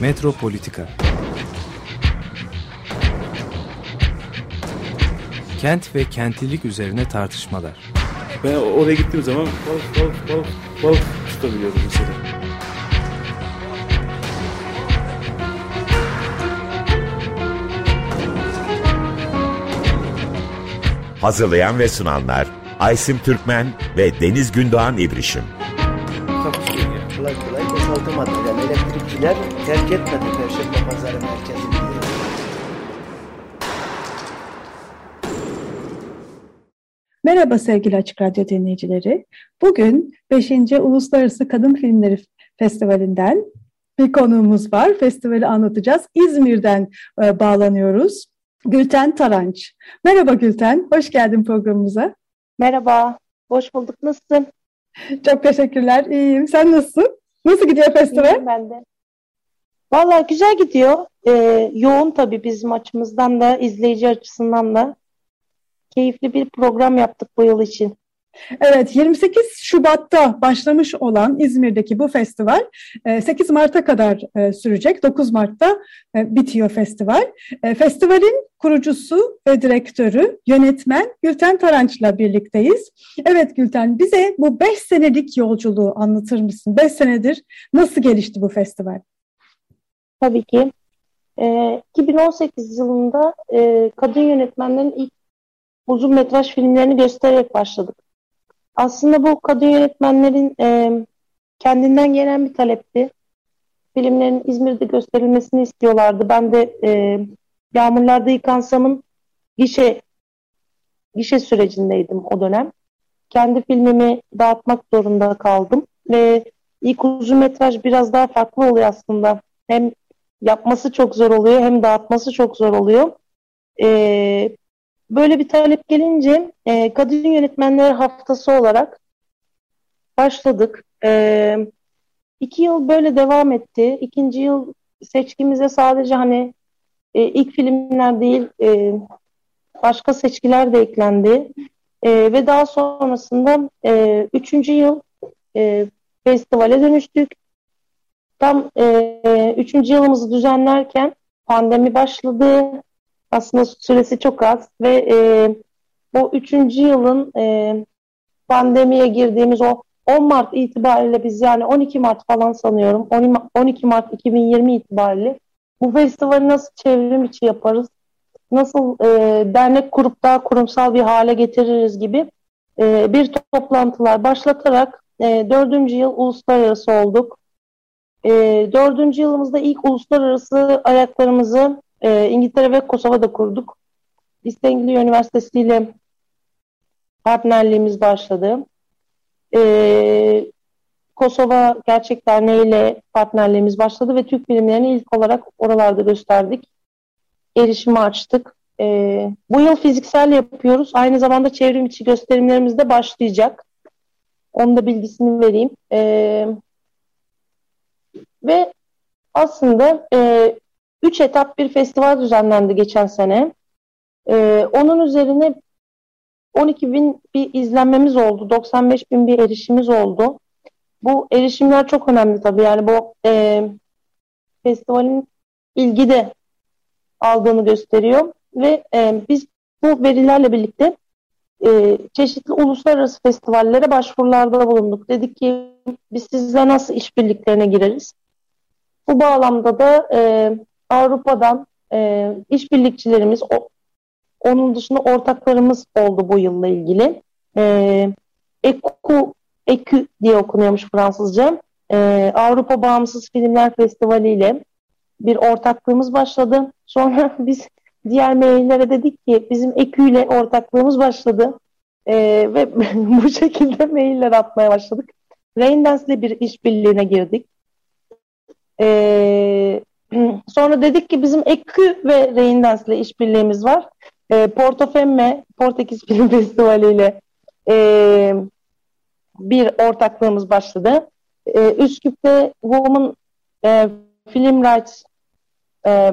Metropolitika Kent ve kentlilik üzerine tartışmalar. Ben oraya gittiğim zaman balık balık balık balık tutabiliyorum mesela. Hazırlayan ve sunanlar Aysim Türkmen ve Deniz Gündoğan İbrişim. takusuyor yani. Kolay kolay boşaltamadı. Elektrikçiler terk etmedi Perşembe Pazarı merkezini. Merhaba sevgili Açık Radyo dinleyicileri. Bugün 5. Uluslararası Kadın Filmleri Festivali'nden bir konuğumuz var. Festivali anlatacağız. İzmir'den e, bağlanıyoruz. Gülten Taranç. Merhaba Gülten, hoş geldin programımıza. Merhaba, hoş bulduk. Nasılsın? Çok teşekkürler, iyiyim. Sen nasılsın? Nasıl gidiyor festival? İyiyim ben de. Valla güzel gidiyor. Ee, yoğun tabii bizim açımızdan da, izleyici açısından da. Keyifli bir program yaptık bu yıl için. Evet, 28 Şubat'ta başlamış olan İzmir'deki bu festival e, 8 Mart'a kadar e, sürecek. 9 Mart'ta e, bitiyor festival. E, Festivalin kurucusu ve direktörü, yönetmen Gülten Taranç'la birlikteyiz. Evet Gülten, bize bu 5 senelik yolculuğu anlatır mısın? 5 senedir nasıl gelişti bu festival? Tabii ki. Ee, 2018 yılında e, kadın yönetmenlerin ilk uzun metraj filmlerini göstererek başladık. Aslında bu kadın yönetmenlerin e, kendinden gelen bir talepti. Filmlerin İzmir'de gösterilmesini istiyorlardı. Ben de e, Yağmurlarda Yıkansam'ın gişe gişe sürecindeydim o dönem. Kendi filmimi dağıtmak zorunda kaldım ve ilk uzun metraj biraz daha farklı oluyor aslında. Hem yapması çok zor oluyor hem dağıtması çok zor oluyor. Ee, böyle bir talep gelince e, kadın yönetmenler haftası olarak başladık. E, iki yıl böyle devam etti. İkinci yıl seçkimize sadece hani e, ilk filmler değil e, başka seçkiler de eklendi. E, ve daha sonrasında e, üçüncü yıl e, festivale dönüştük. Tam e, üçüncü yılımızı düzenlerken pandemi başladı. Aslında süresi çok az ve e, o üçüncü yılın e, pandemiye girdiğimiz o 10 Mart itibariyle biz yani 12 Mart falan sanıyorum 12 Mart 2020 itibariyle bu festivali nasıl çevrim içi yaparız, nasıl e, dernek kurup daha kurumsal bir hale getiririz gibi e, bir toplantılar başlatarak e, dördüncü yıl uluslararası olduk. E, dördüncü yılımızda ilk uluslararası ayaklarımızı e, İngiltere ve Kosova'da kurduk. İstanbul Üniversitesi ile partnerliğimiz başladı. E, Kosova Gerçek Derneği ile partnerliğimiz başladı ve Türk filmlerini ilk olarak oralarda gösterdik. Erişimi açtık. E, bu yıl fiziksel yapıyoruz. Aynı zamanda çevrim içi gösterimlerimiz de başlayacak. Onun da bilgisini vereyim. E, ve aslında e, üç etap bir festival düzenlendi geçen sene. E, onun üzerine 12 bin bir izlenmemiz oldu. 95 bin bir erişimimiz oldu. Bu erişimler çok önemli tabii. Yani bu e, festivalin ilgi de aldığını gösteriyor. Ve e, biz bu verilerle birlikte e, çeşitli uluslararası festivallere başvurularda bulunduk. Dedik ki biz sizle nasıl işbirliklerine gireriz? Bu bağlamda da e, Avrupa'dan e, işbirlikçilerimiz, o, onun dışında ortaklarımız oldu bu yılla ilgili. E, EKU, EKÜ diye okunuyormuş Fransızca. E, Avrupa Bağımsız Filmler Festivali ile bir ortaklığımız başladı. Sonra biz diğer maillere dedik ki bizim EKÜ ile ortaklığımız başladı. E, ve bu şekilde mailler atmaya başladık. Raindance ile bir işbirliğine girdik. E, sonra dedik ki bizim EKÜ ve Raindance ile işbirliğimiz var. E, Porto Femme, Portekiz Film Festivali ile e, bir ortaklığımız başladı. E, Üsküp'te Women e, Film Rights e,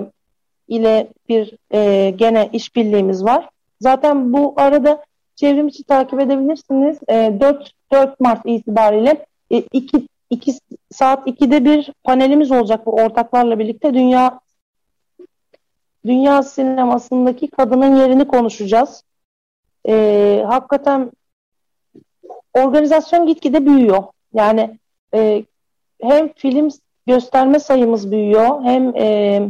ile bir e, gene işbirliğimiz var. Zaten bu arada çevrim içi takip edebilirsiniz. E, 4, 4 Mart itibariyle e, iki iki, saat 2'de bir panelimiz olacak bu ortaklarla birlikte. Dünya dünya sinemasındaki kadının yerini konuşacağız. Ee, hakikaten organizasyon gitgide büyüyor. Yani e, hem film gösterme sayımız büyüyor hem e,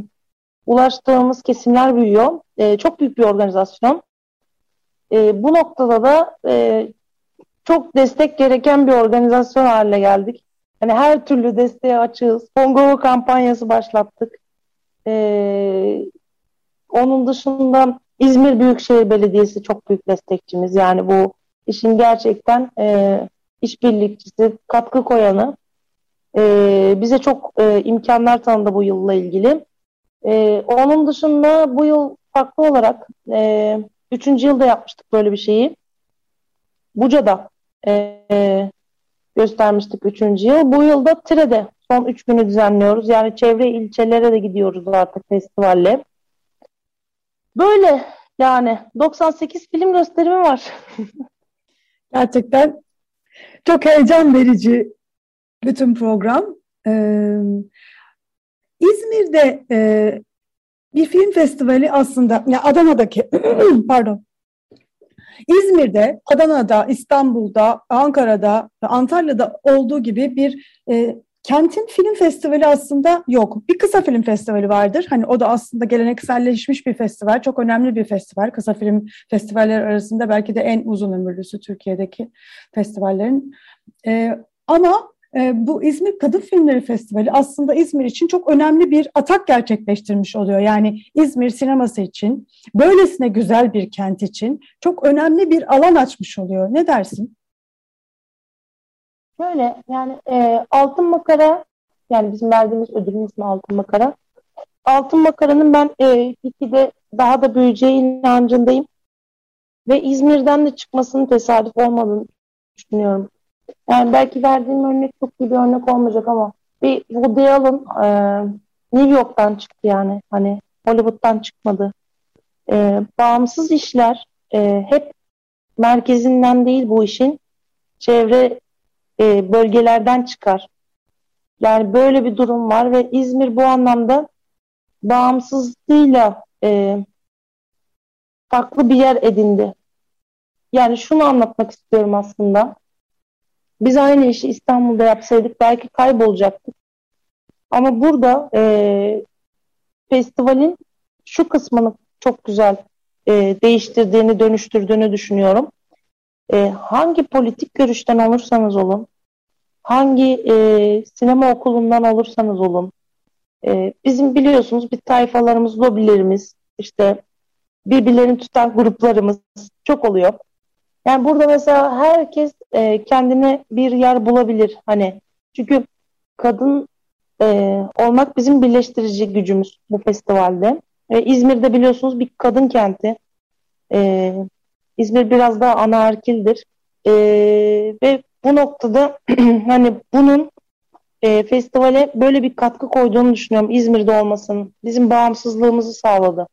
ulaştığımız kesimler büyüyor. E, çok büyük bir organizasyon. E, bu noktada da e, çok destek gereken bir organizasyon haline geldik. Yani her türlü desteğe açığız. Kongo kampanyası başlattık. E, onun dışında İzmir Büyükşehir Belediyesi çok büyük destekçimiz. Yani bu işin gerçekten e, işbirlikçisi, katkı koyanı. E, bize çok e, imkanlar tanıdı bu yılla ilgili. E, onun dışında bu yıl farklı olarak e, üçüncü yılda yapmıştık böyle bir şeyi. Buca'da e, göstermiştik üçüncü yıl. Bu yılda Tire'de son üç günü düzenliyoruz. Yani çevre ilçelere de gidiyoruz artık festivalle. Böyle yani 98 film gösterimi var. Gerçekten çok heyecan verici bütün program. Ee, İzmir'de e, bir film festivali aslında, ya Adana'daki, pardon, İzmir'de, Adana'da, İstanbul'da, Ankara'da, Antalya'da olduğu gibi bir e, kentin film festivali aslında yok. Bir kısa film festivali vardır. Hani o da aslında gelenekselleşmiş bir festival. Çok önemli bir festival. Kısa film festivaller arasında belki de en uzun ömürlüsü Türkiye'deki festivallerin. E, ama bu İzmir Kadın Filmleri Festivali aslında İzmir için çok önemli bir atak gerçekleştirmiş oluyor. Yani İzmir sineması için, böylesine güzel bir kent için çok önemli bir alan açmış oluyor. Ne dersin? Şöyle yani e, Altın Makara yani bizim verdiğimiz ödülün ismi Altın Makara. Altın Makara'nın ben e, de daha da büyüyeceği inancındayım. Ve İzmir'den de çıkmasının tesadüf olmadığını düşünüyorum. Yani belki verdiğim örnek çok iyi bir örnek olmayacak ama bir Woody Allen e, New York'tan çıktı yani. Hani Hollywood'dan çıkmadı. E, bağımsız işler e, hep merkezinden değil bu işin çevre e, bölgelerden çıkar. Yani böyle bir durum var ve İzmir bu anlamda bağımsızlığıyla e, farklı bir yer edindi. Yani şunu anlatmak istiyorum aslında. Biz aynı işi İstanbul'da yapsaydık belki kaybolacaktık. Ama burada e, festivalin şu kısmını çok güzel e, değiştirdiğini, dönüştürdüğünü düşünüyorum. E, hangi politik görüşten olursanız olun, hangi e, sinema okulundan olursanız olun, e, bizim biliyorsunuz bir tayfalarımız, lobilerimiz, işte birbirlerini tutan gruplarımız çok oluyor. Yani burada mesela herkes e, kendine bir yer bulabilir. Hani çünkü kadın e, olmak bizim birleştirici gücümüz bu festivalde. E, İzmir'de biliyorsunuz bir kadın kenti. E, İzmir biraz daha anaerkildir. E, ve bu noktada hani bunun e, festivale böyle bir katkı koyduğunu düşünüyorum İzmir'de olmasının. Bizim bağımsızlığımızı sağladı.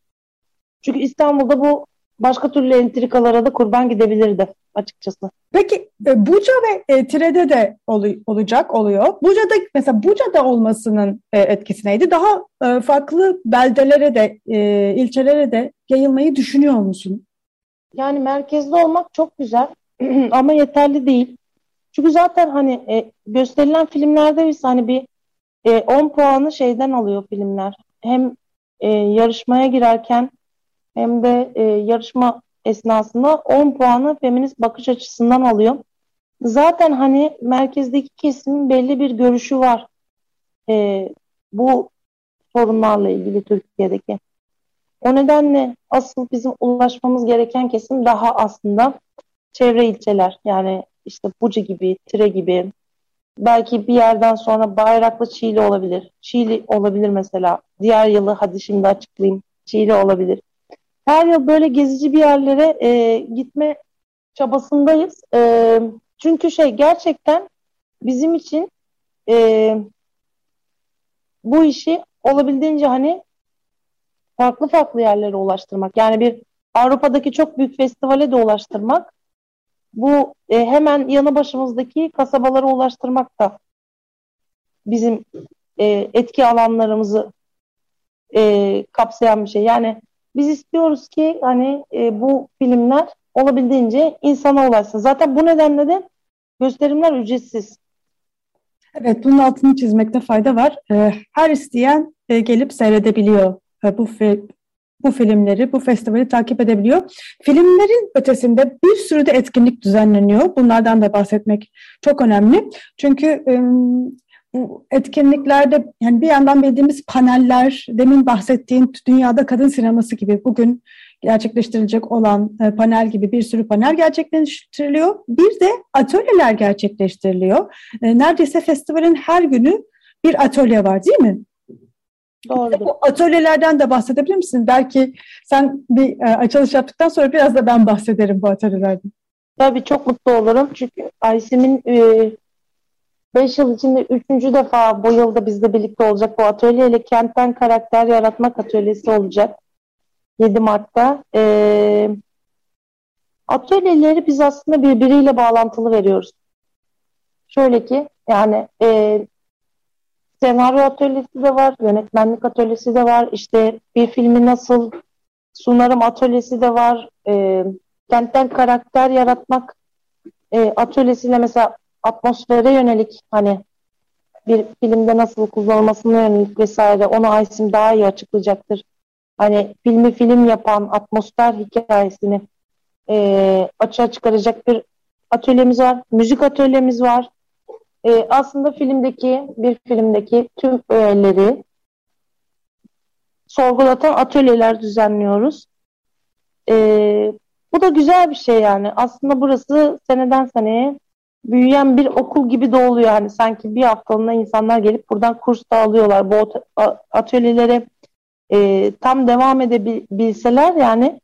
Çünkü İstanbul'da bu başka türlü entrikalara da kurban gidebilirdi açıkçası. Peki e, Buca ve e, Tire'de de ol, olacak oluyor. Buca'da mesela Buca'da olmasının e, etkisi neydi? Daha e, farklı beldelere de e, ilçelere de yayılmayı düşünüyor musun? Yani merkezde olmak çok güzel ama yeterli değil. Çünkü zaten hani e, gösterilen filmlerde biz hani bir e, 10 puanı şeyden alıyor filmler. Hem e, yarışmaya girerken hem de e, yarışma esnasında 10 puanı feminist bakış açısından alıyor. Zaten hani merkezdeki kesimin belli bir görüşü var. E, bu sorunlarla ilgili Türkiye'deki. O nedenle asıl bizim ulaşmamız gereken kesim daha aslında çevre ilçeler. Yani işte Buca gibi, Tire gibi. Belki bir yerden sonra Bayraklı Çiğli olabilir. Çiğli olabilir mesela. Diğer yılı hadi şimdi açıklayayım. Çiğli olabilir her yıl böyle gezici bir yerlere e, gitme çabasındayız. E, çünkü şey gerçekten bizim için e, bu işi olabildiğince hani farklı farklı yerlere ulaştırmak. Yani bir Avrupa'daki çok büyük festivale de ulaştırmak. Bu e, hemen yanı başımızdaki kasabalara ulaştırmak da bizim e, etki alanlarımızı e, kapsayan bir şey. Yani biz istiyoruz ki hani e, bu filmler olabildiğince insana ulaşsın. Zaten bu nedenle de gösterimler ücretsiz. Evet, bunun altını çizmekte fayda var. Ee, her isteyen e, gelip seyredebiliyor e, bu bu filmleri, bu festivali takip edebiliyor. Filmlerin ötesinde bir sürü de etkinlik düzenleniyor. Bunlardan da bahsetmek çok önemli. Çünkü bu etkinliklerde yani bir yandan bildiğimiz paneller, demin bahsettiğin dünyada kadın sineması gibi bugün gerçekleştirilecek olan e, panel gibi bir sürü panel gerçekleştiriliyor. Bir de atölyeler gerçekleştiriliyor. E, neredeyse festivalin her günü bir atölye var değil mi? Doğru. Bu atölyelerden de bahsedebilir misin? Belki sen bir e, açılış yaptıktan sonra biraz da ben bahsederim bu atölyelerden. Tabii çok mutlu olurum. Çünkü Aysim'in 5 yıl içinde 3. defa bu yılda bizle birlikte olacak bu atölyeyle kentten karakter yaratmak atölyesi olacak. 7 Mart'ta. E, atölyeleri biz aslında birbiriyle bağlantılı veriyoruz. Şöyle ki yani e, senaryo atölyesi de var, yönetmenlik atölyesi de var, işte bir filmi nasıl sunarım atölyesi de var, e, kentten karakter yaratmak e, atölyesiyle mesela atmosfere yönelik hani bir filmde nasıl kullanılmasına yönelik vesaire onu Aysim daha iyi açıklayacaktır hani filmi film yapan atmosfer hikayesini e, açığa çıkaracak bir atölyemiz var. Müzik atölyemiz var. E, aslında filmdeki bir filmdeki tüm öğeleri sorgulatan atölyeler düzenliyoruz. E, bu da güzel bir şey yani. Aslında burası seneden seneye büyüyen bir okul gibi de oluyor. Yani sanki bir haftalığına insanlar gelip buradan kurs da alıyorlar. Bu atölyelere e, tam devam edebilseler yani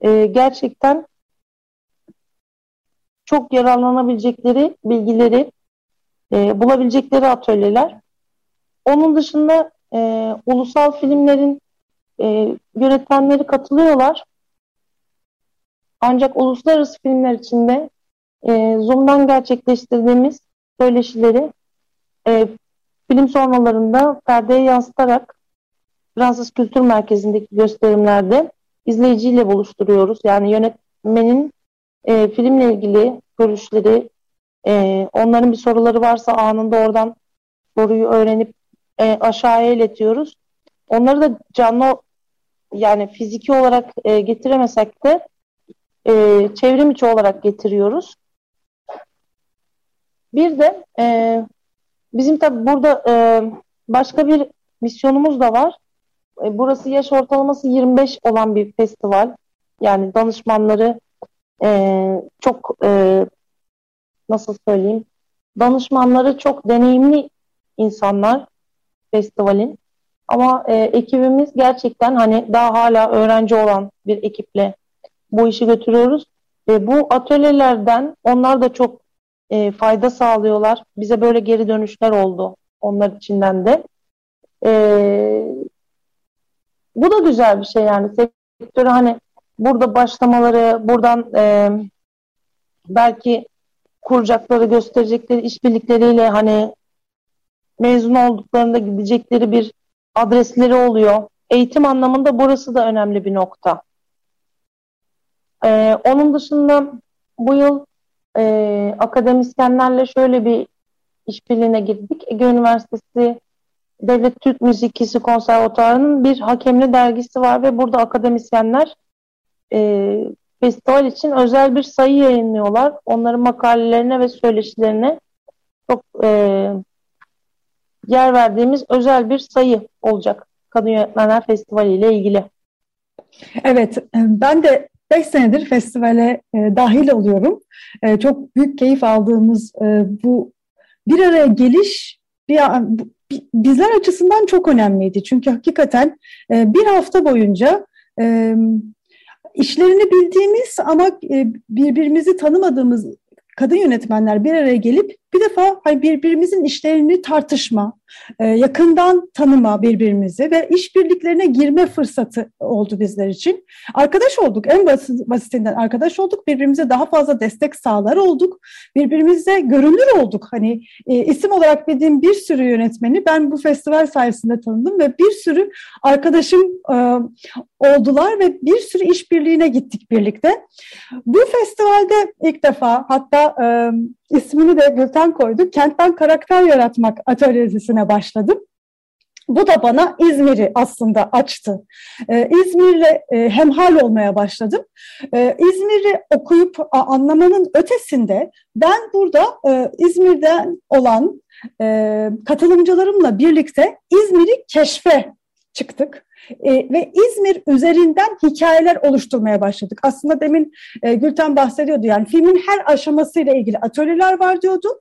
e, gerçekten çok yararlanabilecekleri bilgileri e, bulabilecekleri atölyeler. Onun dışında e, ulusal filmlerin e, yönetmenleri katılıyorlar. Ancak uluslararası filmler içinde e, Zoom'dan gerçekleştirdiğimiz söyleşileri e, film sonralarında perdeye yansıtarak Fransız Kültür Merkezi'ndeki gösterimlerde izleyiciyle buluşturuyoruz. Yani yönetmenin e, filmle ilgili görüşleri, e, onların bir soruları varsa anında oradan soruyu öğrenip e, aşağıya iletiyoruz. Onları da canlı yani fiziki olarak e, getiremesek de e, çevrim içi olarak getiriyoruz. Bir de e, bizim tabi burada e, başka bir misyonumuz da var. E, burası yaş ortalaması 25 olan bir festival. Yani danışmanları e, çok e, nasıl söyleyeyim danışmanları çok deneyimli insanlar festivalin. Ama e, ekibimiz gerçekten hani daha hala öğrenci olan bir ekiple bu işi götürüyoruz. E, bu atölyelerden onlar da çok e, fayda sağlıyorlar. Bize böyle geri dönüşler oldu onlar içinden de. E, bu da güzel bir şey yani sektörü hani burada başlamaları, buradan e, belki kuracakları, gösterecekleri işbirlikleriyle hani mezun olduklarında gidecekleri bir adresleri oluyor. Eğitim anlamında burası da önemli bir nokta. Ee, onun dışında bu yıl e, akademisyenlerle şöyle bir işbirliğine girdik. Ege Üniversitesi Devlet Türk Müzikisi Konservatuarı'nın bir hakemli dergisi var ve burada akademisyenler e, festival için özel bir sayı yayınlıyorlar. Onların makalelerine ve söyleşilerine çok e, yer verdiğimiz özel bir sayı olacak Kadın Yönetmenler Festivali ile ilgili. Evet, ben de 5 senedir festivale e, dahil oluyorum. E, çok büyük keyif aldığımız e, bu bir araya geliş bir bizler açısından çok önemliydi. Çünkü hakikaten e, bir hafta boyunca e, işlerini bildiğimiz ama e, birbirimizi tanımadığımız kadın yönetmenler bir araya gelip Bir defa hani birbirimizin işlerini tartışma, e, yakından tanıma birbirimizi ve işbirliklerine girme fırsatı oldu bizler için. Arkadaş olduk, en basit, basitinden arkadaş olduk, birbirimize daha fazla destek sağlar olduk, birbirimize görünür olduk. Hani e, isim olarak bildiğim bir sürü yönetmeni ben bu festival sayesinde tanıdım ve bir sürü arkadaşım e, oldular ve bir sürü işbirliğine gittik birlikte. Bu festivalde ilk defa hatta ismini de Gülten koydu. Kentten karakter yaratmak atölyesine başladım. Bu da bana İzmir'i aslında açtı. Ee, İzmir'le e, hemhal olmaya başladım. Ee, İzmir'i okuyup a, anlamanın ötesinde ben burada e, İzmir'den olan e, katılımcılarımla birlikte İzmir'i keşfe çıktık. E, ve İzmir üzerinden hikayeler oluşturmaya başladık. Aslında demin e, Gülten bahsediyordu yani filmin her aşamasıyla ilgili atölyeler var diyordu.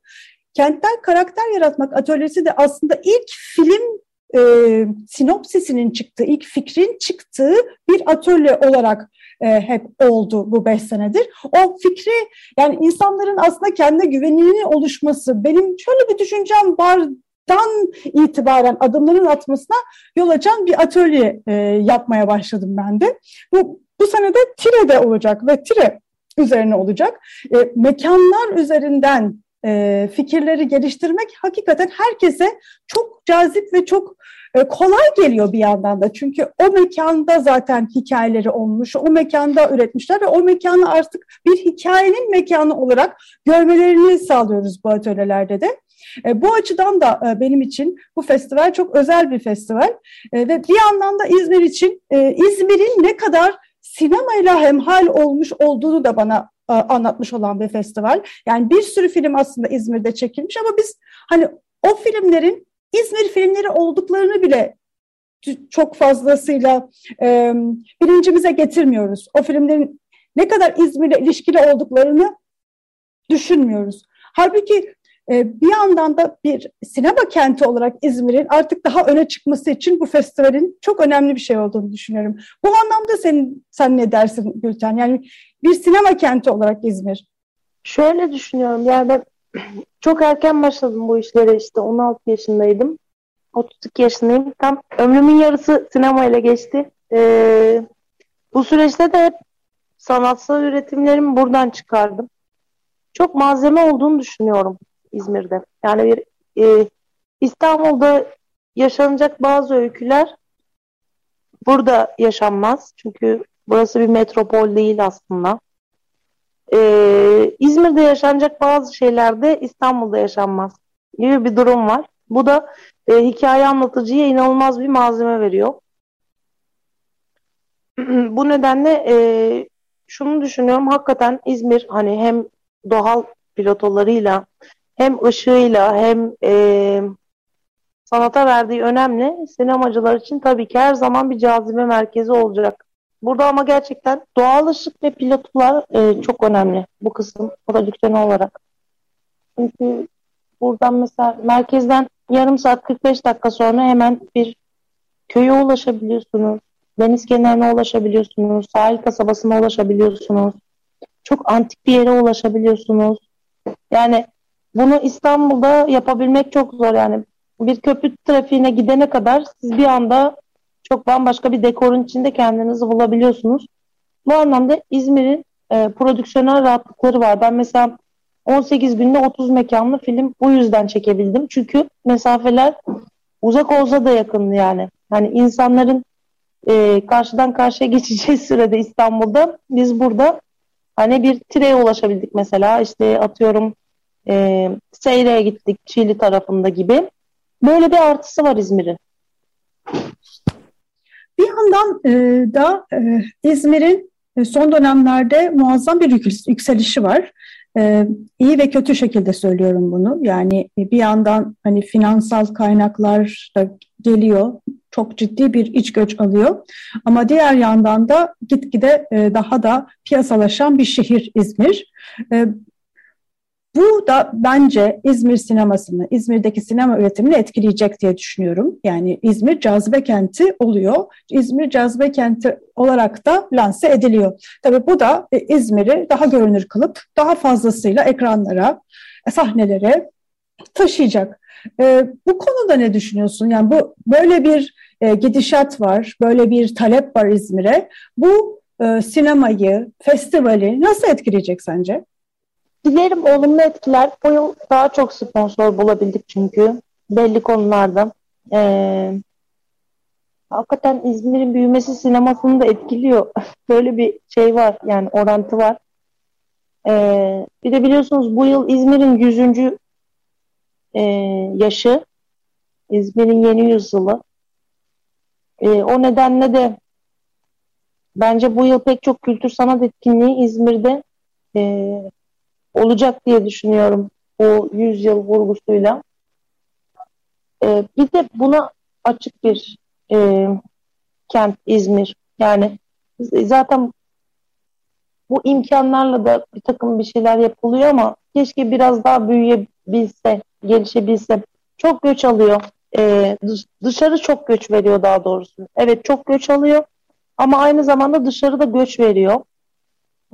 Kentten karakter yaratmak atölyesi de aslında ilk film e, sinopsisinin çıktığı, ilk fikrin çıktığı bir atölye olarak e, hep oldu bu beş senedir. O fikri yani insanların aslında kendi güvenini oluşması, benim şöyle bir düşüncem var dan itibaren adımların atmasına yol açan bir atölye e, yapmaya başladım ben de. Bu, bu sene de Tire'de olacak ve Tire üzerine olacak. E, mekanlar üzerinden e, fikirleri geliştirmek hakikaten herkese çok cazip ve çok e, kolay geliyor bir yandan da. Çünkü o mekanda zaten hikayeleri olmuş, o mekanda üretmişler ve o mekanı artık bir hikayenin mekanı olarak görmelerini sağlıyoruz bu atölyelerde de. E, bu açıdan da e, benim için bu festival çok özel bir festival e, ve bir yandan da İzmir için e, İzmir'in ne kadar sinemayla hemhal olmuş olduğunu da bana e, anlatmış olan bir festival. Yani bir sürü film aslında İzmir'de çekilmiş ama biz hani o filmlerin İzmir filmleri olduklarını bile çok fazlasıyla e, bilincimize getirmiyoruz. O filmlerin ne kadar İzmir'le ilişkili olduklarını düşünmüyoruz. Halbuki bir yandan da bir sinema kenti olarak İzmir'in artık daha öne çıkması için bu festivalin çok önemli bir şey olduğunu düşünüyorum. Bu anlamda sen, sen ne dersin Gülten? Yani bir sinema kenti olarak İzmir. Şöyle düşünüyorum yani ben çok erken başladım bu işlere işte 16 yaşındaydım. 32 yaşındayım. Tam ömrümün yarısı sinemayla geçti. Ee, bu süreçte de hep sanatsal üretimlerimi buradan çıkardım. Çok malzeme olduğunu düşünüyorum. İzmir'de. Yani bir e, İstanbul'da yaşanacak bazı öyküler burada yaşanmaz. Çünkü burası bir metropol değil aslında. Ee, İzmir'de yaşanacak bazı şeyler de İstanbul'da yaşanmaz gibi bir durum var. Bu da e, hikaye anlatıcıya inanılmaz bir malzeme veriyor. Bu nedenle e, şunu düşünüyorum hakikaten İzmir hani hem doğal pilotolarıyla hem ışığıyla hem e, sanata verdiği önemli sinemacılar için tabii ki her zaman bir cazibe merkezi olacak. Burada ama gerçekten doğal ışık ve pilotlar e, çok önemli bu kısım prodüksiyon olarak. Çünkü buradan mesela merkezden yarım saat 45 dakika sonra hemen bir köye ulaşabiliyorsunuz. Deniz kenarına ulaşabiliyorsunuz. Sahil kasabasına ulaşabiliyorsunuz. Çok antik bir yere ulaşabiliyorsunuz. Yani bunu İstanbul'da yapabilmek çok zor yani. Bir köprü trafiğine gidene kadar siz bir anda çok bambaşka bir dekorun içinde kendinizi bulabiliyorsunuz. Bu anlamda İzmir'in e, prodüksiyonel rahatlıkları var. Ben mesela 18 günde 30 mekanlı film bu yüzden çekebildim. Çünkü mesafeler uzak olsa da yakındı yani. Hani insanların e, karşıdan karşıya geçeceği sürede İstanbul'da biz burada hani bir tireye ulaşabildik mesela. İşte atıyorum e, Seyre'ye gittik Çiğli tarafında gibi. Böyle bir artısı var İzmir'in. Bir yandan e, da e, İzmir'in e, son dönemlerde muazzam bir yükselişi var. E, iyi ve kötü şekilde söylüyorum bunu. Yani e, bir yandan hani finansal kaynaklar da geliyor, çok ciddi bir iç göç alıyor. Ama diğer yandan da gitgide e, daha da piyasalaşan bir şehir İzmir. E, bu da bence İzmir sinemasını, İzmir'deki sinema üretimini etkileyecek diye düşünüyorum. Yani İzmir cazibe kenti oluyor. İzmir cazibe kenti olarak da lanse ediliyor. Tabii bu da e, İzmir'i daha görünür kılıp daha fazlasıyla ekranlara, sahnelere taşıyacak. E, bu konuda ne düşünüyorsun? Yani bu böyle bir e, gidişat var, böyle bir talep var İzmir'e. Bu e, sinemayı, festivali nasıl etkileyecek sence? Dilerim olumlu etkiler. Bu yıl daha çok sponsor bulabildik çünkü belli konularda. Ee, hakikaten İzmir'in büyümesi sinemasını da etkiliyor. Böyle bir şey var yani orantı var. Ee, bir de biliyorsunuz bu yıl İzmir'in 100. E, yaşı. İzmir'in yeni yüzyılı. E, o nedenle de bence bu yıl pek çok kültür sanat etkinliği İzmir'de e, olacak diye düşünüyorum bu yüzyıl vurgusuyla. E, bir de buna açık bir e, kent İzmir. Yani zaten bu imkanlarla da bir takım bir şeyler yapılıyor ama keşke biraz daha büyüyebilse, gelişebilse. Çok göç alıyor. Ee, dışarı çok göç veriyor daha doğrusu. Evet çok göç alıyor ama aynı zamanda dışarı da göç veriyor.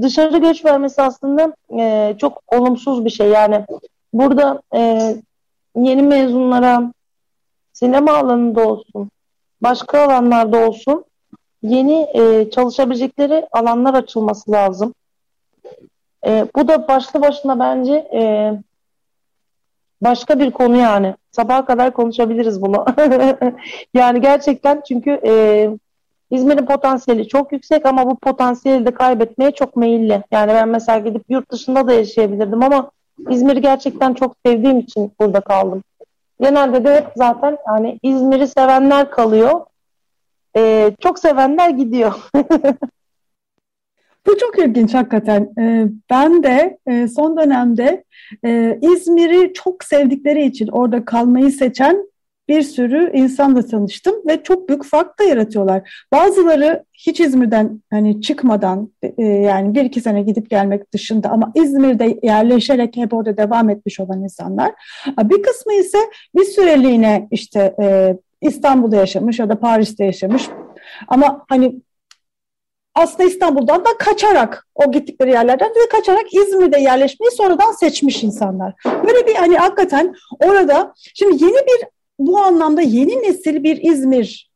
Dışarı göç vermesi aslında e, çok olumsuz bir şey. Yani burada e, yeni mezunlara sinema alanında olsun, başka alanlarda olsun yeni e, çalışabilecekleri alanlar açılması lazım. E, bu da başlı başına bence e, başka bir konu yani. Sabaha kadar konuşabiliriz bunu. yani gerçekten çünkü e, İzmir'in potansiyeli çok yüksek ama bu potansiyeli de kaybetmeye çok meyilli. Yani ben mesela gidip yurt dışında da yaşayabilirdim ama İzmir'i gerçekten çok sevdiğim için burada kaldım. Genelde de hep zaten hani İzmir'i sevenler kalıyor. Ee, çok sevenler gidiyor. Bu çok ilginç hakikaten. Ee, ben de e, son dönemde e, İzmir'i çok sevdikleri için orada kalmayı seçen bir sürü insanla tanıştım ve çok büyük fark da yaratıyorlar. Bazıları hiç İzmir'den hani çıkmadan e, yani bir iki sene gidip gelmek dışında ama İzmir'de yerleşerek hep orada devam etmiş olan insanlar. Bir kısmı ise bir süreliğine işte İstanbul'da yaşamış ya da Paris'te yaşamış ama hani aslında İstanbul'dan da kaçarak o gittikleri yerlerden de kaçarak İzmir'de yerleşmeyi sonradan seçmiş insanlar. Böyle bir hani hakikaten orada şimdi yeni bir bu anlamda yeni nesil bir İzmir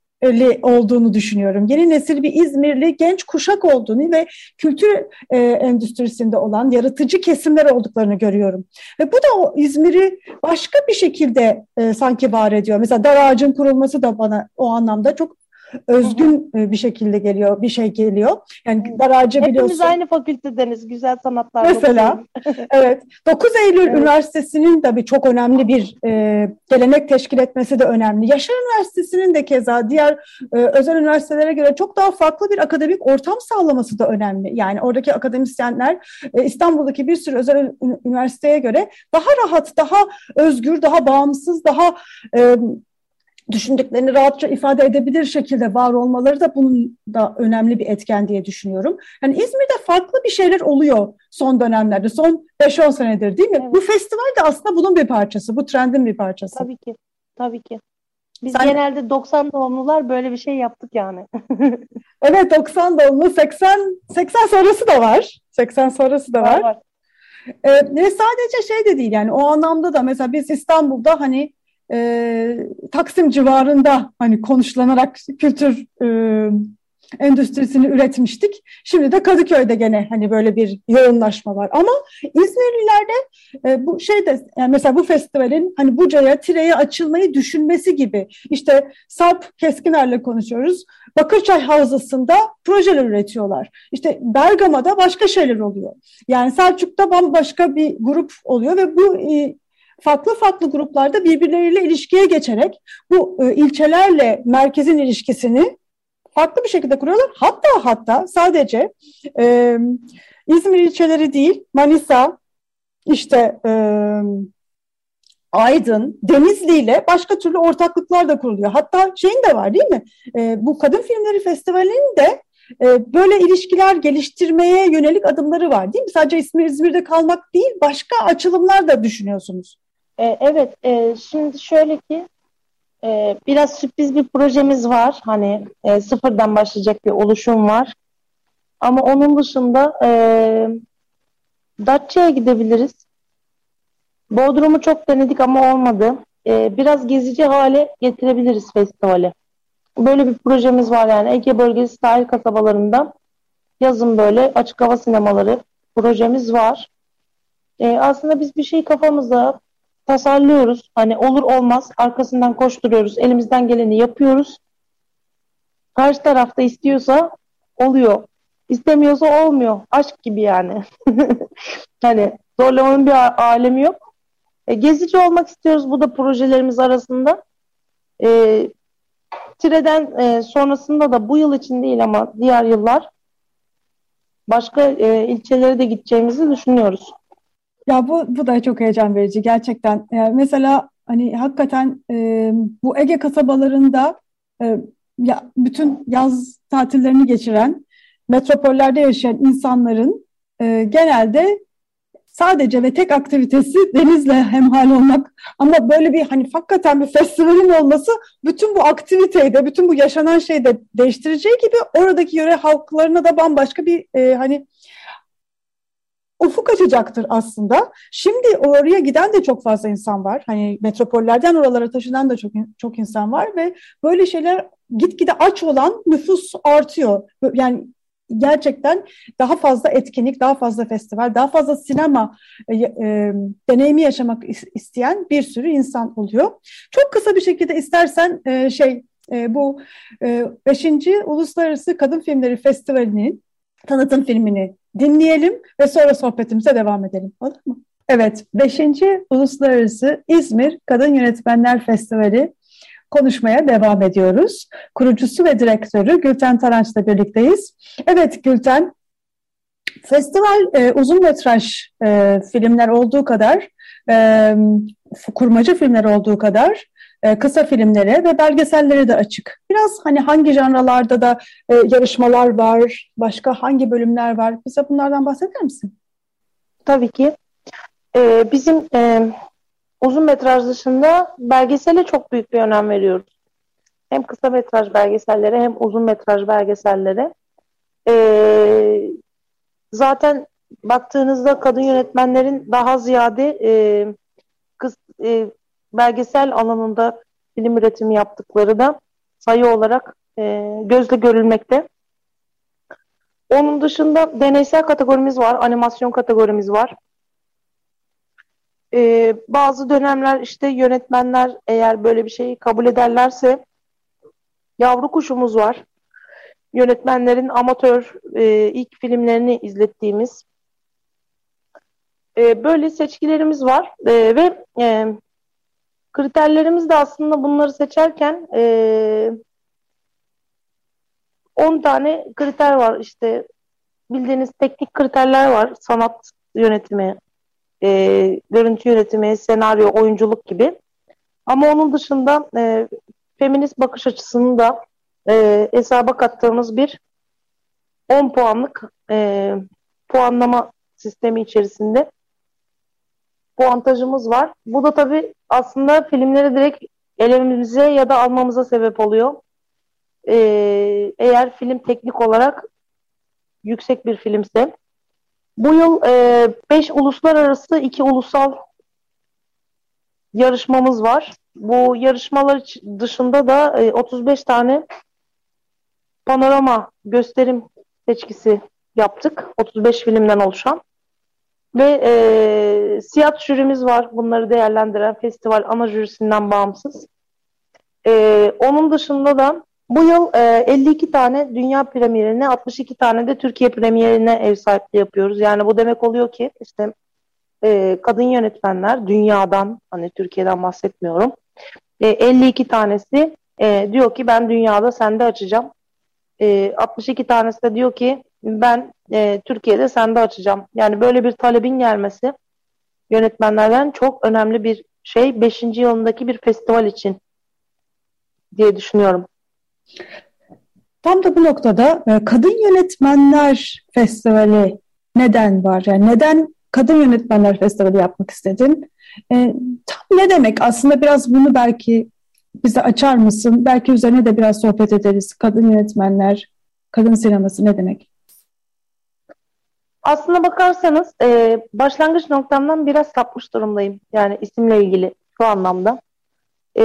olduğunu düşünüyorum. Yeni nesil bir İzmirli genç kuşak olduğunu ve kültür e, endüstrisinde olan yaratıcı kesimler olduklarını görüyorum. Ve bu da o İzmir'i başka bir şekilde e, sanki var ediyor. Mesela dar ağacın kurulması da bana o anlamda çok özgün. E, bir şekilde geliyor, bir şey geliyor. Yani daracı biliyorsun. Hepimiz aynı fakültedeniz, güzel sanatlar. Mesela, evet. 9 Eylül evet. Üniversitesi'nin tabii çok önemli bir e, gelenek teşkil etmesi de önemli. Yaşar Üniversitesi'nin de keza diğer e, özel üniversitelere göre çok daha farklı bir akademik ortam sağlaması da önemli. Yani oradaki akademisyenler e, İstanbul'daki bir sürü özel üniversiteye göre daha rahat, daha özgür, daha bağımsız, daha e, düşündüklerini rahatça ifade edebilir şekilde var olmaları da bunun da önemli bir etken diye düşünüyorum. Yani İzmir'de farklı bir şeyler oluyor son dönemlerde, son 5-10 senedir değil mi? Evet. Bu festival de aslında bunun bir parçası, bu trendin bir parçası. Tabii ki, tabii ki. Biz Sen... genelde 90 doğumlular böyle bir şey yaptık yani. evet 90 doğumlu, 80 80 sonrası da var. 80 sonrası da var. var, var. Ee, sadece şey de değil yani o anlamda da mesela biz İstanbul'da hani e, Taksim civarında hani konuşlanarak kültür e, endüstrisini üretmiştik. Şimdi de Kadıköy'de gene hani böyle bir yoğunlaşma var. Ama İzmirlilerde e, bu şeyde yani mesela bu festivalin hani Buca'ya, Tire'ye açılmayı düşünmesi gibi. İşte Sarp Keskiner'le konuşuyoruz. Bakırçay Havzası'nda projeler üretiyorlar. İşte Bergama'da başka şeyler oluyor. Yani Selçuk'ta bambaşka bir grup oluyor ve bu e, farklı farklı gruplarda birbirleriyle ilişkiye geçerek bu e, ilçelerle merkezin ilişkisini farklı bir şekilde kuruyorlar. Hatta hatta sadece e, İzmir ilçeleri değil, Manisa, işte e, Aydın, Denizli ile başka türlü ortaklıklar da kuruluyor. Hatta şeyin de var değil mi? E, bu Kadın Filmleri Festivali'nin de e, böyle ilişkiler geliştirmeye yönelik adımları var değil mi? Sadece İzmir, İzmir'de kalmak değil, başka açılımlar da düşünüyorsunuz. E, evet, e, şimdi şöyle ki e, biraz sürpriz bir projemiz var. Hani e, sıfırdan başlayacak bir oluşum var. Ama onun dışında e, Datça'ya gidebiliriz. Bodrum'u çok denedik ama olmadı. Ee, biraz gezici hale getirebiliriz festivali. Böyle bir projemiz var yani Ege bölgesi sahil kasabalarında yazın böyle açık hava sinemaları projemiz var. Ee, aslında biz bir şey kafamızda tasarlıyoruz. Hani olur olmaz arkasından koşturuyoruz. Elimizden geleni yapıyoruz. Karşı tarafta istiyorsa oluyor. İstemiyorsa olmuyor. Aşk gibi yani. hani zorlamanın bir alemi yok. E, gezici olmak istiyoruz. Bu da projelerimiz arasında. E, Tire'den e, sonrasında da bu yıl için değil ama diğer yıllar başka e, ilçelere de gideceğimizi düşünüyoruz. Ya bu, bu da çok heyecan verici gerçekten. Yani mesela hani hakikaten e, bu Ege kasabalarında e, ya, bütün yaz tatillerini geçiren, metropollerde yaşayan insanların e, genelde sadece ve tek aktivitesi denizle hemhal olmak. Ama böyle bir hani hakikaten bir festivalin olması bütün bu aktiviteyi de, bütün bu yaşanan şeyi de değiştireceği gibi oradaki yöre halklarına da bambaşka bir e, hani ufuk açacaktır aslında. Şimdi oraya giden de çok fazla insan var. Hani metropollerden oralara taşınan da çok çok insan var ve böyle şeyler gitgide aç olan nüfus artıyor. Yani gerçekten daha fazla etkinlik, daha fazla festival, daha fazla sinema e, e, deneyimi yaşamak isteyen bir sürü insan oluyor. Çok kısa bir şekilde istersen e, şey e, bu 5. E, Uluslararası Kadın Filmleri Festivali'nin tanıtım filmini dinleyelim ve sonra sohbetimize devam edelim. Olur mu? Evet, 5. Uluslararası İzmir Kadın Yönetmenler Festivali konuşmaya devam ediyoruz. Kurucusu ve direktörü Gülten Taranç'la birlikteyiz. Evet Gülten, festival e, uzun metraj e, filmler olduğu kadar, e, kurmaca filmler olduğu kadar kısa filmlere ve belgesellere de açık. Biraz hani hangi janralarda da e, yarışmalar var, başka hangi bölümler var? Bize bunlardan bahseder misin? Tabii ki. Ee, bizim e, uzun metraj dışında belgesele çok büyük bir önem veriyoruz. Hem kısa metraj belgesellere hem uzun metraj belgesellere. Ee, zaten baktığınızda kadın yönetmenlerin daha ziyade e, kız, e, belgesel alanında film üretimi yaptıkları da sayı olarak e, gözle görülmekte. Onun dışında deneysel kategorimiz var, animasyon kategorimiz var. Ee, bazı dönemler işte yönetmenler eğer böyle bir şeyi kabul ederlerse Yavru Kuşumuz var. Yönetmenlerin amatör e, ilk filmlerini izlettiğimiz e, böyle seçkilerimiz var e, ve e, kriterlerimiz de aslında bunları seçerken e, 10 tane kriter var işte bildiğiniz teknik kriterler var sanat yönetimi e, görüntü yönetimi, senaryo, oyunculuk gibi. Ama onun dışında e, feminist bakış açısını da e, hesaba kattığımız bir 10 puanlık e, puanlama sistemi içerisinde puantajımız var. Bu da tabii aslında filmleri direkt elememize ya da almamıza sebep oluyor. Ee, eğer film teknik olarak yüksek bir filmse. Bu yıl 5 e, uluslararası, 2 ulusal yarışmamız var. Bu yarışmalar dışında da e, 35 tane panorama gösterim seçkisi yaptık. 35 filmden oluşan. Ve e, siyah jürimiz var. Bunları değerlendiren festival ana jürisinden bağımsız. E, onun dışında da bu yıl e, 52 tane dünya premierine, 62 tane de Türkiye premierine ev sahipliği yapıyoruz. Yani bu demek oluyor ki işte e, kadın yönetmenler dünyadan, hani Türkiye'den bahsetmiyorum. E, 52 tanesi e, diyor ki ben dünyada sende açacağım. E, 62 tanesi de diyor ki ben e, Türkiye'de sende açacağım. Yani böyle bir talebin gelmesi yönetmenlerden çok önemli bir şey 5. yılındaki bir festival için diye düşünüyorum. Tam da bu noktada e, Kadın Yönetmenler Festivali neden var? Yani neden Kadın Yönetmenler Festivali yapmak istedin? E, tam ne demek? Aslında biraz bunu belki bize açar mısın? Belki üzerine de biraz sohbet ederiz. Kadın yönetmenler, kadın sineması ne demek? Aslına bakarsanız e, başlangıç noktamdan biraz sapmış durumdayım. Yani isimle ilgili şu anlamda. E,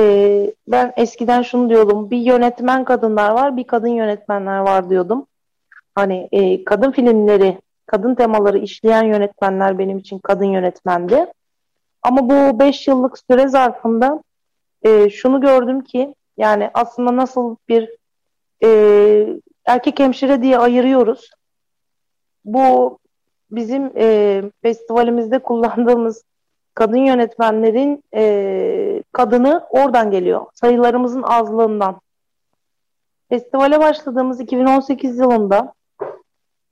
ben eskiden şunu diyordum. Bir yönetmen kadınlar var, bir kadın yönetmenler var diyordum. Hani e, kadın filmleri, kadın temaları işleyen yönetmenler benim için kadın yönetmendi. Ama bu 5 yıllık süre zarfında e, şunu gördüm ki yani aslında nasıl bir e, erkek hemşire diye ayırıyoruz. Bu bizim e, festivalimizde kullandığımız kadın yönetmenlerin e, kadını oradan geliyor. Sayılarımızın azlığından. Festivale başladığımız 2018 yılında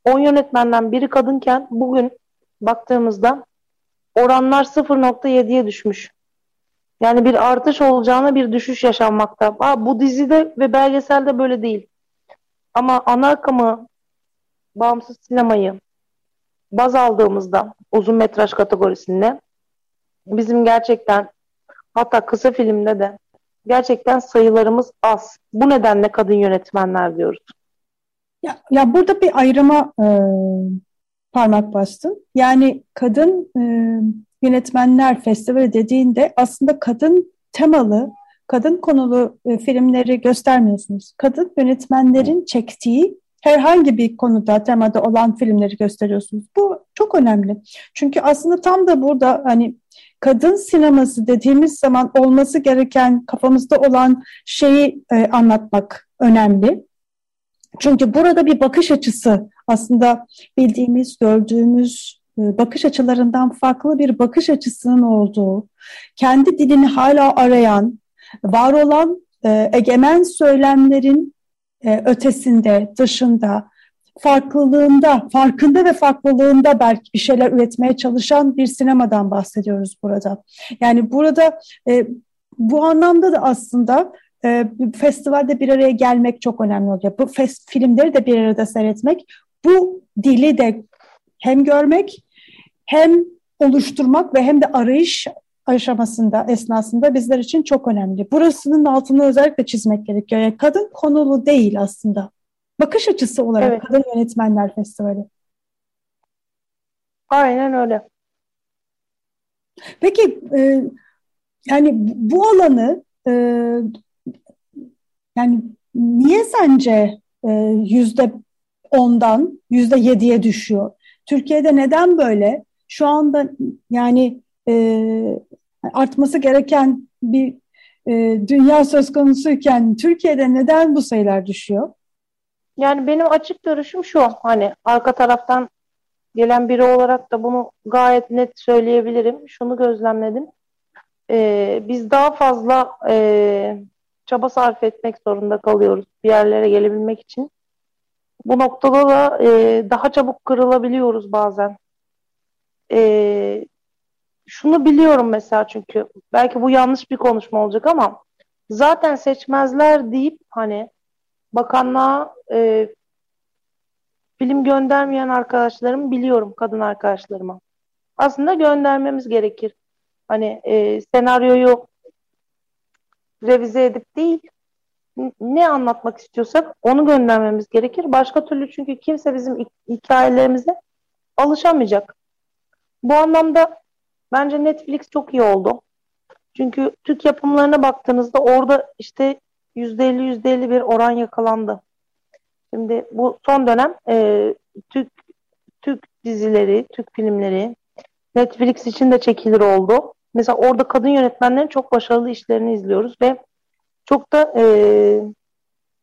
10 yönetmenden biri kadınken bugün baktığımızda oranlar 0.7'ye düşmüş. Yani bir artış olacağına bir düşüş yaşanmakta. Ha, bu dizide ve belgeselde böyle değil. Ama ana akımı, bağımsız sinemayı baz aldığımızda uzun metraj kategorisinde bizim gerçekten hatta kısa filmde de gerçekten sayılarımız az. Bu nedenle kadın yönetmenler diyoruz. Ya, ya burada bir ayrıma e, parmak bastın. Yani kadın e, yönetmenler festivali dediğinde aslında kadın temalı, kadın konulu e, filmleri göstermiyorsunuz. Kadın yönetmenlerin çektiği herhangi bir konuda, temada olan filmleri gösteriyorsunuz. Bu çok önemli. Çünkü aslında tam da burada hani kadın sineması dediğimiz zaman olması gereken kafamızda olan şeyi e, anlatmak önemli. Çünkü burada bir bakış açısı aslında bildiğimiz, gördüğümüz e, bakış açılarından farklı bir bakış açısının olduğu, kendi dilini hala arayan, var olan e, egemen söylemlerin e, ötesinde, dışında, farklılığında, farkında ve farklılığında belki bir şeyler üretmeye çalışan bir sinemadan bahsediyoruz burada. Yani burada e, bu anlamda da aslında e, festivalde bir araya gelmek çok önemli oluyor. Bu fest, filmleri de bir arada seyretmek, bu dili de hem görmek hem oluşturmak ve hem de arayış aşamasında, esnasında bizler için çok önemli. Burasının altını özellikle çizmek gerekiyor. Yani kadın konulu değil aslında. Bakış açısı olarak evet. Kadın Yönetmenler Festivali. Aynen öyle. Peki e, yani bu alanı e, yani niye sence e, yüzde ondan yüzde yediye düşüyor? Türkiye'de neden böyle? Şu anda yani e, artması gereken bir e, dünya söz konusuyken Türkiye'de neden bu sayılar düşüyor? Yani benim açık görüşüm şu hani arka taraftan gelen biri olarak da bunu gayet net söyleyebilirim. Şunu gözlemledim. Ee, biz daha fazla e, çaba sarf etmek zorunda kalıyoruz bir yerlere gelebilmek için. Bu noktada da e, daha çabuk kırılabiliyoruz bazen. E, şunu biliyorum mesela çünkü belki bu yanlış bir konuşma olacak ama zaten seçmezler deyip hani bakanlığa e, film göndermeyen arkadaşlarımı biliyorum kadın arkadaşlarıma. Aslında göndermemiz gerekir. Hani e, senaryoyu revize edip değil ne anlatmak istiyorsak onu göndermemiz gerekir. Başka türlü çünkü kimse bizim hikayelerimize alışamayacak. Bu anlamda bence Netflix çok iyi oldu. Çünkü Türk yapımlarına baktığınızda orada işte %50 %50 bir oran yakalandı. Şimdi bu son dönem e, Türk Türk dizileri, Türk filmleri Netflix için de çekilir oldu. Mesela orada kadın yönetmenlerin çok başarılı işlerini izliyoruz ve çok da e,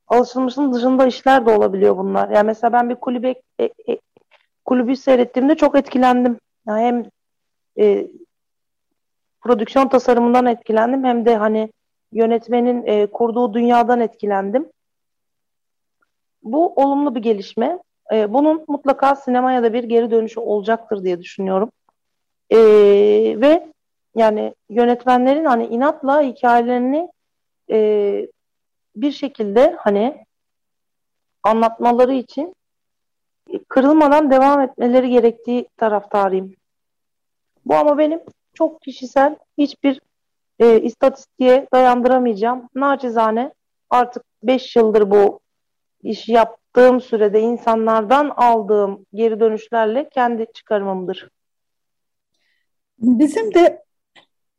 alışılmışın dışında işler de olabiliyor bunlar. Yani mesela ben bir kulübe e, e, kulübü seyrettiğimde çok etkilendim. Yani hem e, prodüksiyon tasarımından etkilendim hem de hani yönetmenin e, kurduğu dünyadan etkilendim. Bu olumlu bir gelişme. E, bunun mutlaka sinemaya da bir geri dönüşü olacaktır diye düşünüyorum. E, ve yani yönetmenlerin hani inatla hikayelerini e, bir şekilde hani anlatmaları için kırılmadan devam etmeleri gerektiği taraftarıyım. Bu ama benim çok kişisel hiçbir e, istatistiğe dayandıramayacağım. Naçizane artık 5 yıldır bu işi yap, yaptığım sürede insanlardan aldığım geri dönüşlerle kendi çıkarımımdır. Bizim de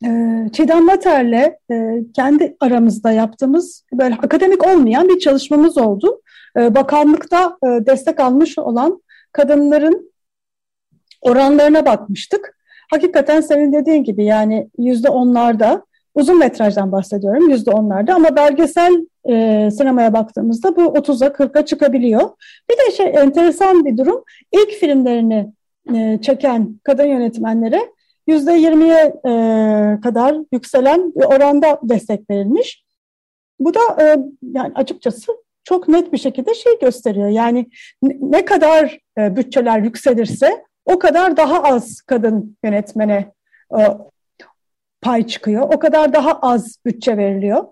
e, Çiğdem Mater'le e, kendi aramızda yaptığımız böyle akademik olmayan bir çalışmamız oldu. E, bakanlıkta e, destek almış olan kadınların oranlarına bakmıştık. Hakikaten senin dediğin gibi yani yüzde onlarda uzun metrajdan bahsediyorum yüzde onlarda ama belgesel e, sinemaya baktığımızda bu 30'a 40'a çıkabiliyor. Bir de şey enteresan bir durum ilk filmlerini e, çeken kadın yönetmenlere yüzde 20'ye e, kadar yükselen bir oranda destek verilmiş. Bu da e, yani açıkçası çok net bir şekilde şey gösteriyor. Yani ne kadar e, bütçeler yükselirse o kadar daha az kadın yönetmene e, pay çıkıyor. O kadar daha az bütçe veriliyor.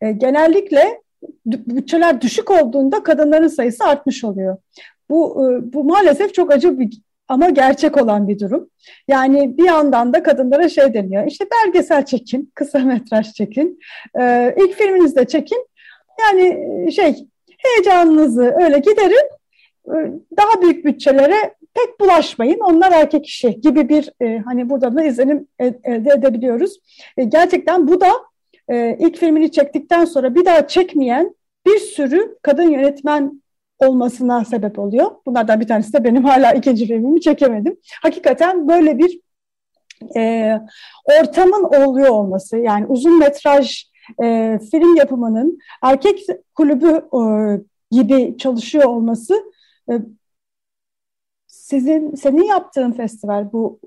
E, genellikle bütçeler düşük olduğunda kadınların sayısı artmış oluyor. Bu, e, bu maalesef çok acı bir ama gerçek olan bir durum. Yani bir yandan da kadınlara şey deniyor, işte belgesel çekin, kısa metraj çekin, e, ilk filminizde çekin. Yani şey heyecanınızı öyle giderin, daha büyük bütçelere pek bulaşmayın, onlar erkek işi gibi bir e, hani burada da izlenim elde edebiliyoruz. E, gerçekten bu da e, ilk filmini çektikten sonra bir daha çekmeyen bir sürü kadın yönetmen olmasına sebep oluyor. Bunlardan bir tanesi de benim hala ikinci filmimi çekemedim. Hakikaten böyle bir e, ortamın oluyor olması yani uzun metraj e, film yapımının erkek kulübü e, gibi çalışıyor olması e, sizin senin yaptığın festival bu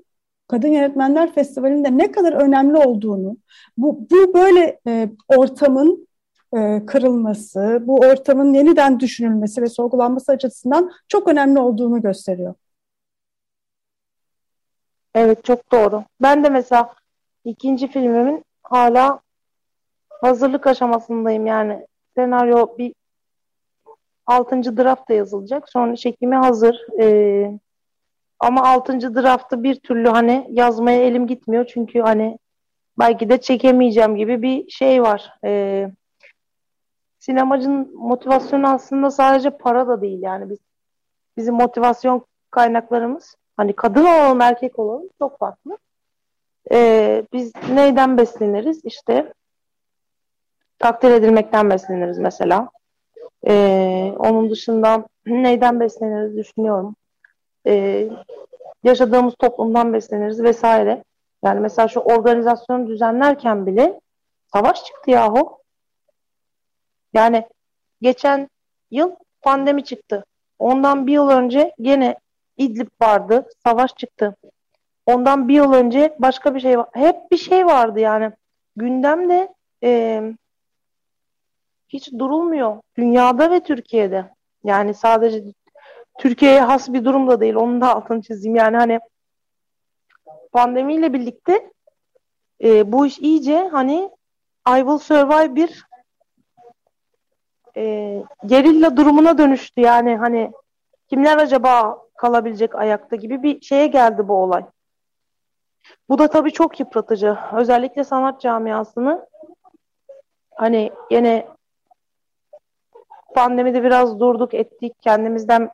Kadın Yönetmenler Festivali'nde ne kadar önemli olduğunu, bu, bu böyle e, ortamın e, kırılması, bu ortamın yeniden düşünülmesi ve sorgulanması açısından çok önemli olduğunu gösteriyor. Evet çok doğru. Ben de mesela ikinci filmimin hala hazırlık aşamasındayım yani. Senaryo bir altıncı draft da yazılacak. Sonra çekimi hazır. Ee, ama altıncı draftı bir türlü hani yazmaya elim gitmiyor. Çünkü hani belki de çekemeyeceğim gibi bir şey var. Ee, sinemacının motivasyonu aslında sadece para da değil yani biz bizim motivasyon kaynaklarımız hani kadın olalım erkek olalım çok farklı. Ee, biz neyden besleniriz? İşte takdir edilmekten besleniriz mesela. Ee, onun dışında neyden besleniriz düşünüyorum. Ee, yaşadığımız toplumdan besleniriz vesaire. Yani mesela şu organizasyonu düzenlerken bile savaş çıktı yahu. Yani geçen yıl pandemi çıktı. Ondan bir yıl önce gene İdlib vardı. Savaş çıktı. Ondan bir yıl önce başka bir şey var. Hep bir şey vardı yani. Gündemde e, hiç durulmuyor. Dünyada ve Türkiye'de. Yani sadece Türkiye'ye has bir durum da değil. Onun da altını çizeyim. Yani hani pandemiyle birlikte e, bu iş iyice hani I will survive bir e, gerilla durumuna dönüştü. Yani hani kimler acaba kalabilecek ayakta gibi bir şeye geldi bu olay. Bu da tabii çok yıpratıcı. Özellikle sanat camiasını hani yine pandemide biraz durduk ettik. Kendimizden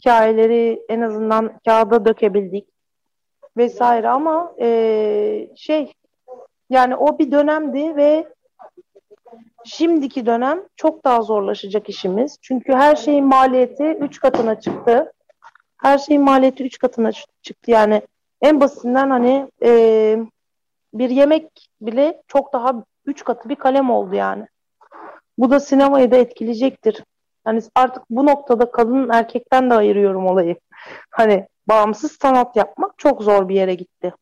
hikayeleri en azından kağıda dökebildik vesaire ama e, şey yani o bir dönemdi ve Şimdiki dönem çok daha zorlaşacak işimiz. Çünkü her şeyin maliyeti 3 katına çıktı. Her şeyin maliyeti 3 katına çıktı. Yani en basitinden hani e, bir yemek bile çok daha 3 katı bir kalem oldu yani. Bu da sinemayı da etkileyecektir. Hani artık bu noktada kadın erkekten de ayırıyorum olayı. Hani bağımsız sanat yapmak çok zor bir yere gitti.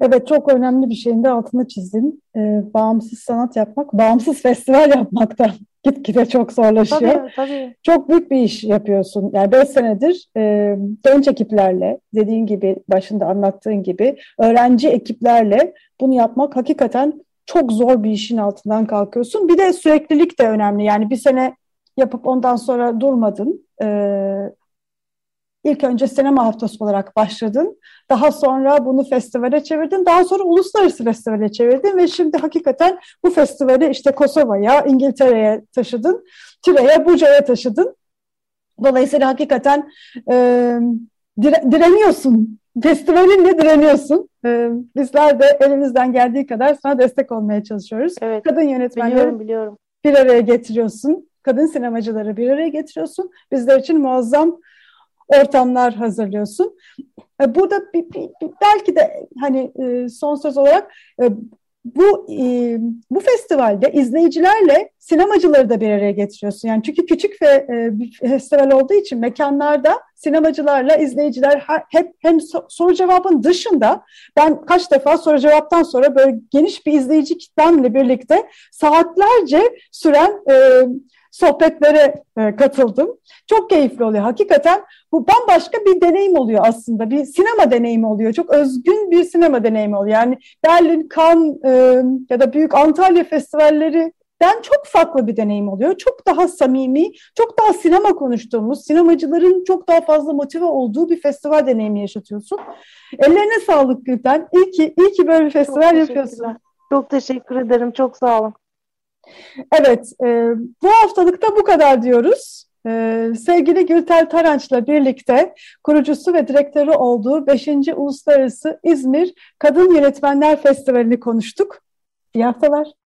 Evet çok önemli bir şeyin de altını çizdin. Ee, bağımsız sanat yapmak, bağımsız festival yapmak da gitgide çok zorlaşıyor. Tabii, tabii. Çok büyük bir iş yapıyorsun. Yani beş senedir e, genç ekiplerle, dediğin gibi, başında anlattığın gibi, öğrenci ekiplerle bunu yapmak hakikaten çok zor bir işin altından kalkıyorsun. Bir de süreklilik de önemli. Yani bir sene yapıp ondan sonra durmadın. Ee, İlk önce sinema haftası olarak başladın. Daha sonra bunu festivale çevirdin. Daha sonra uluslararası festivale çevirdin ve şimdi hakikaten bu festivali işte Kosova'ya, İngiltere'ye taşıdın. Tire'ye, Buca'ya taşıdın. Dolayısıyla hakikaten e, dire, direniyorsun. Festivalinle direniyorsun. E, bizler de elimizden geldiği kadar sana destek olmaya çalışıyoruz. Evet. Kadın yönetmenleri Biliyorum biliyorum. bir araya getiriyorsun. Kadın sinemacıları bir araya getiriyorsun. Bizler için muazzam ortamlar hazırlıyorsun. E, burada bir, bir, bir, belki de hani e, son söz olarak e, bu bu festivalde izleyicilerle sinemacıları da bir araya getiriyorsun. Yani çünkü küçük ve bir festival olduğu için mekanlarda sinemacılarla izleyiciler hep hem soru cevabın dışında ben kaç defa soru cevaptan sonra böyle geniş bir izleyici kitlemle birlikte saatlerce süren sohbetlere e, katıldım. Çok keyifli oluyor. Hakikaten bu bambaşka bir deneyim oluyor aslında. Bir sinema deneyimi oluyor. Çok özgün bir sinema deneyimi oluyor. Yani Berlin, Cannes e, ya da Büyük Antalya festivalleri ben çok farklı bir deneyim oluyor. Çok daha samimi, çok daha sinema konuştuğumuz, sinemacıların çok daha fazla motive olduğu bir festival deneyimi yaşatıyorsun. Ellerine sağlık Gülten. İyi ki, iyi ki böyle bir festival yapıyorsun. Çok teşekkür ederim. Çok sağ olun. Evet, e, bu haftalıkta bu kadar diyoruz. E, sevgili Gülter Taranç'la birlikte kurucusu ve direktörü olduğu 5. Uluslararası İzmir Kadın Yönetmenler Festivali'ni konuştuk. İyi haftalar.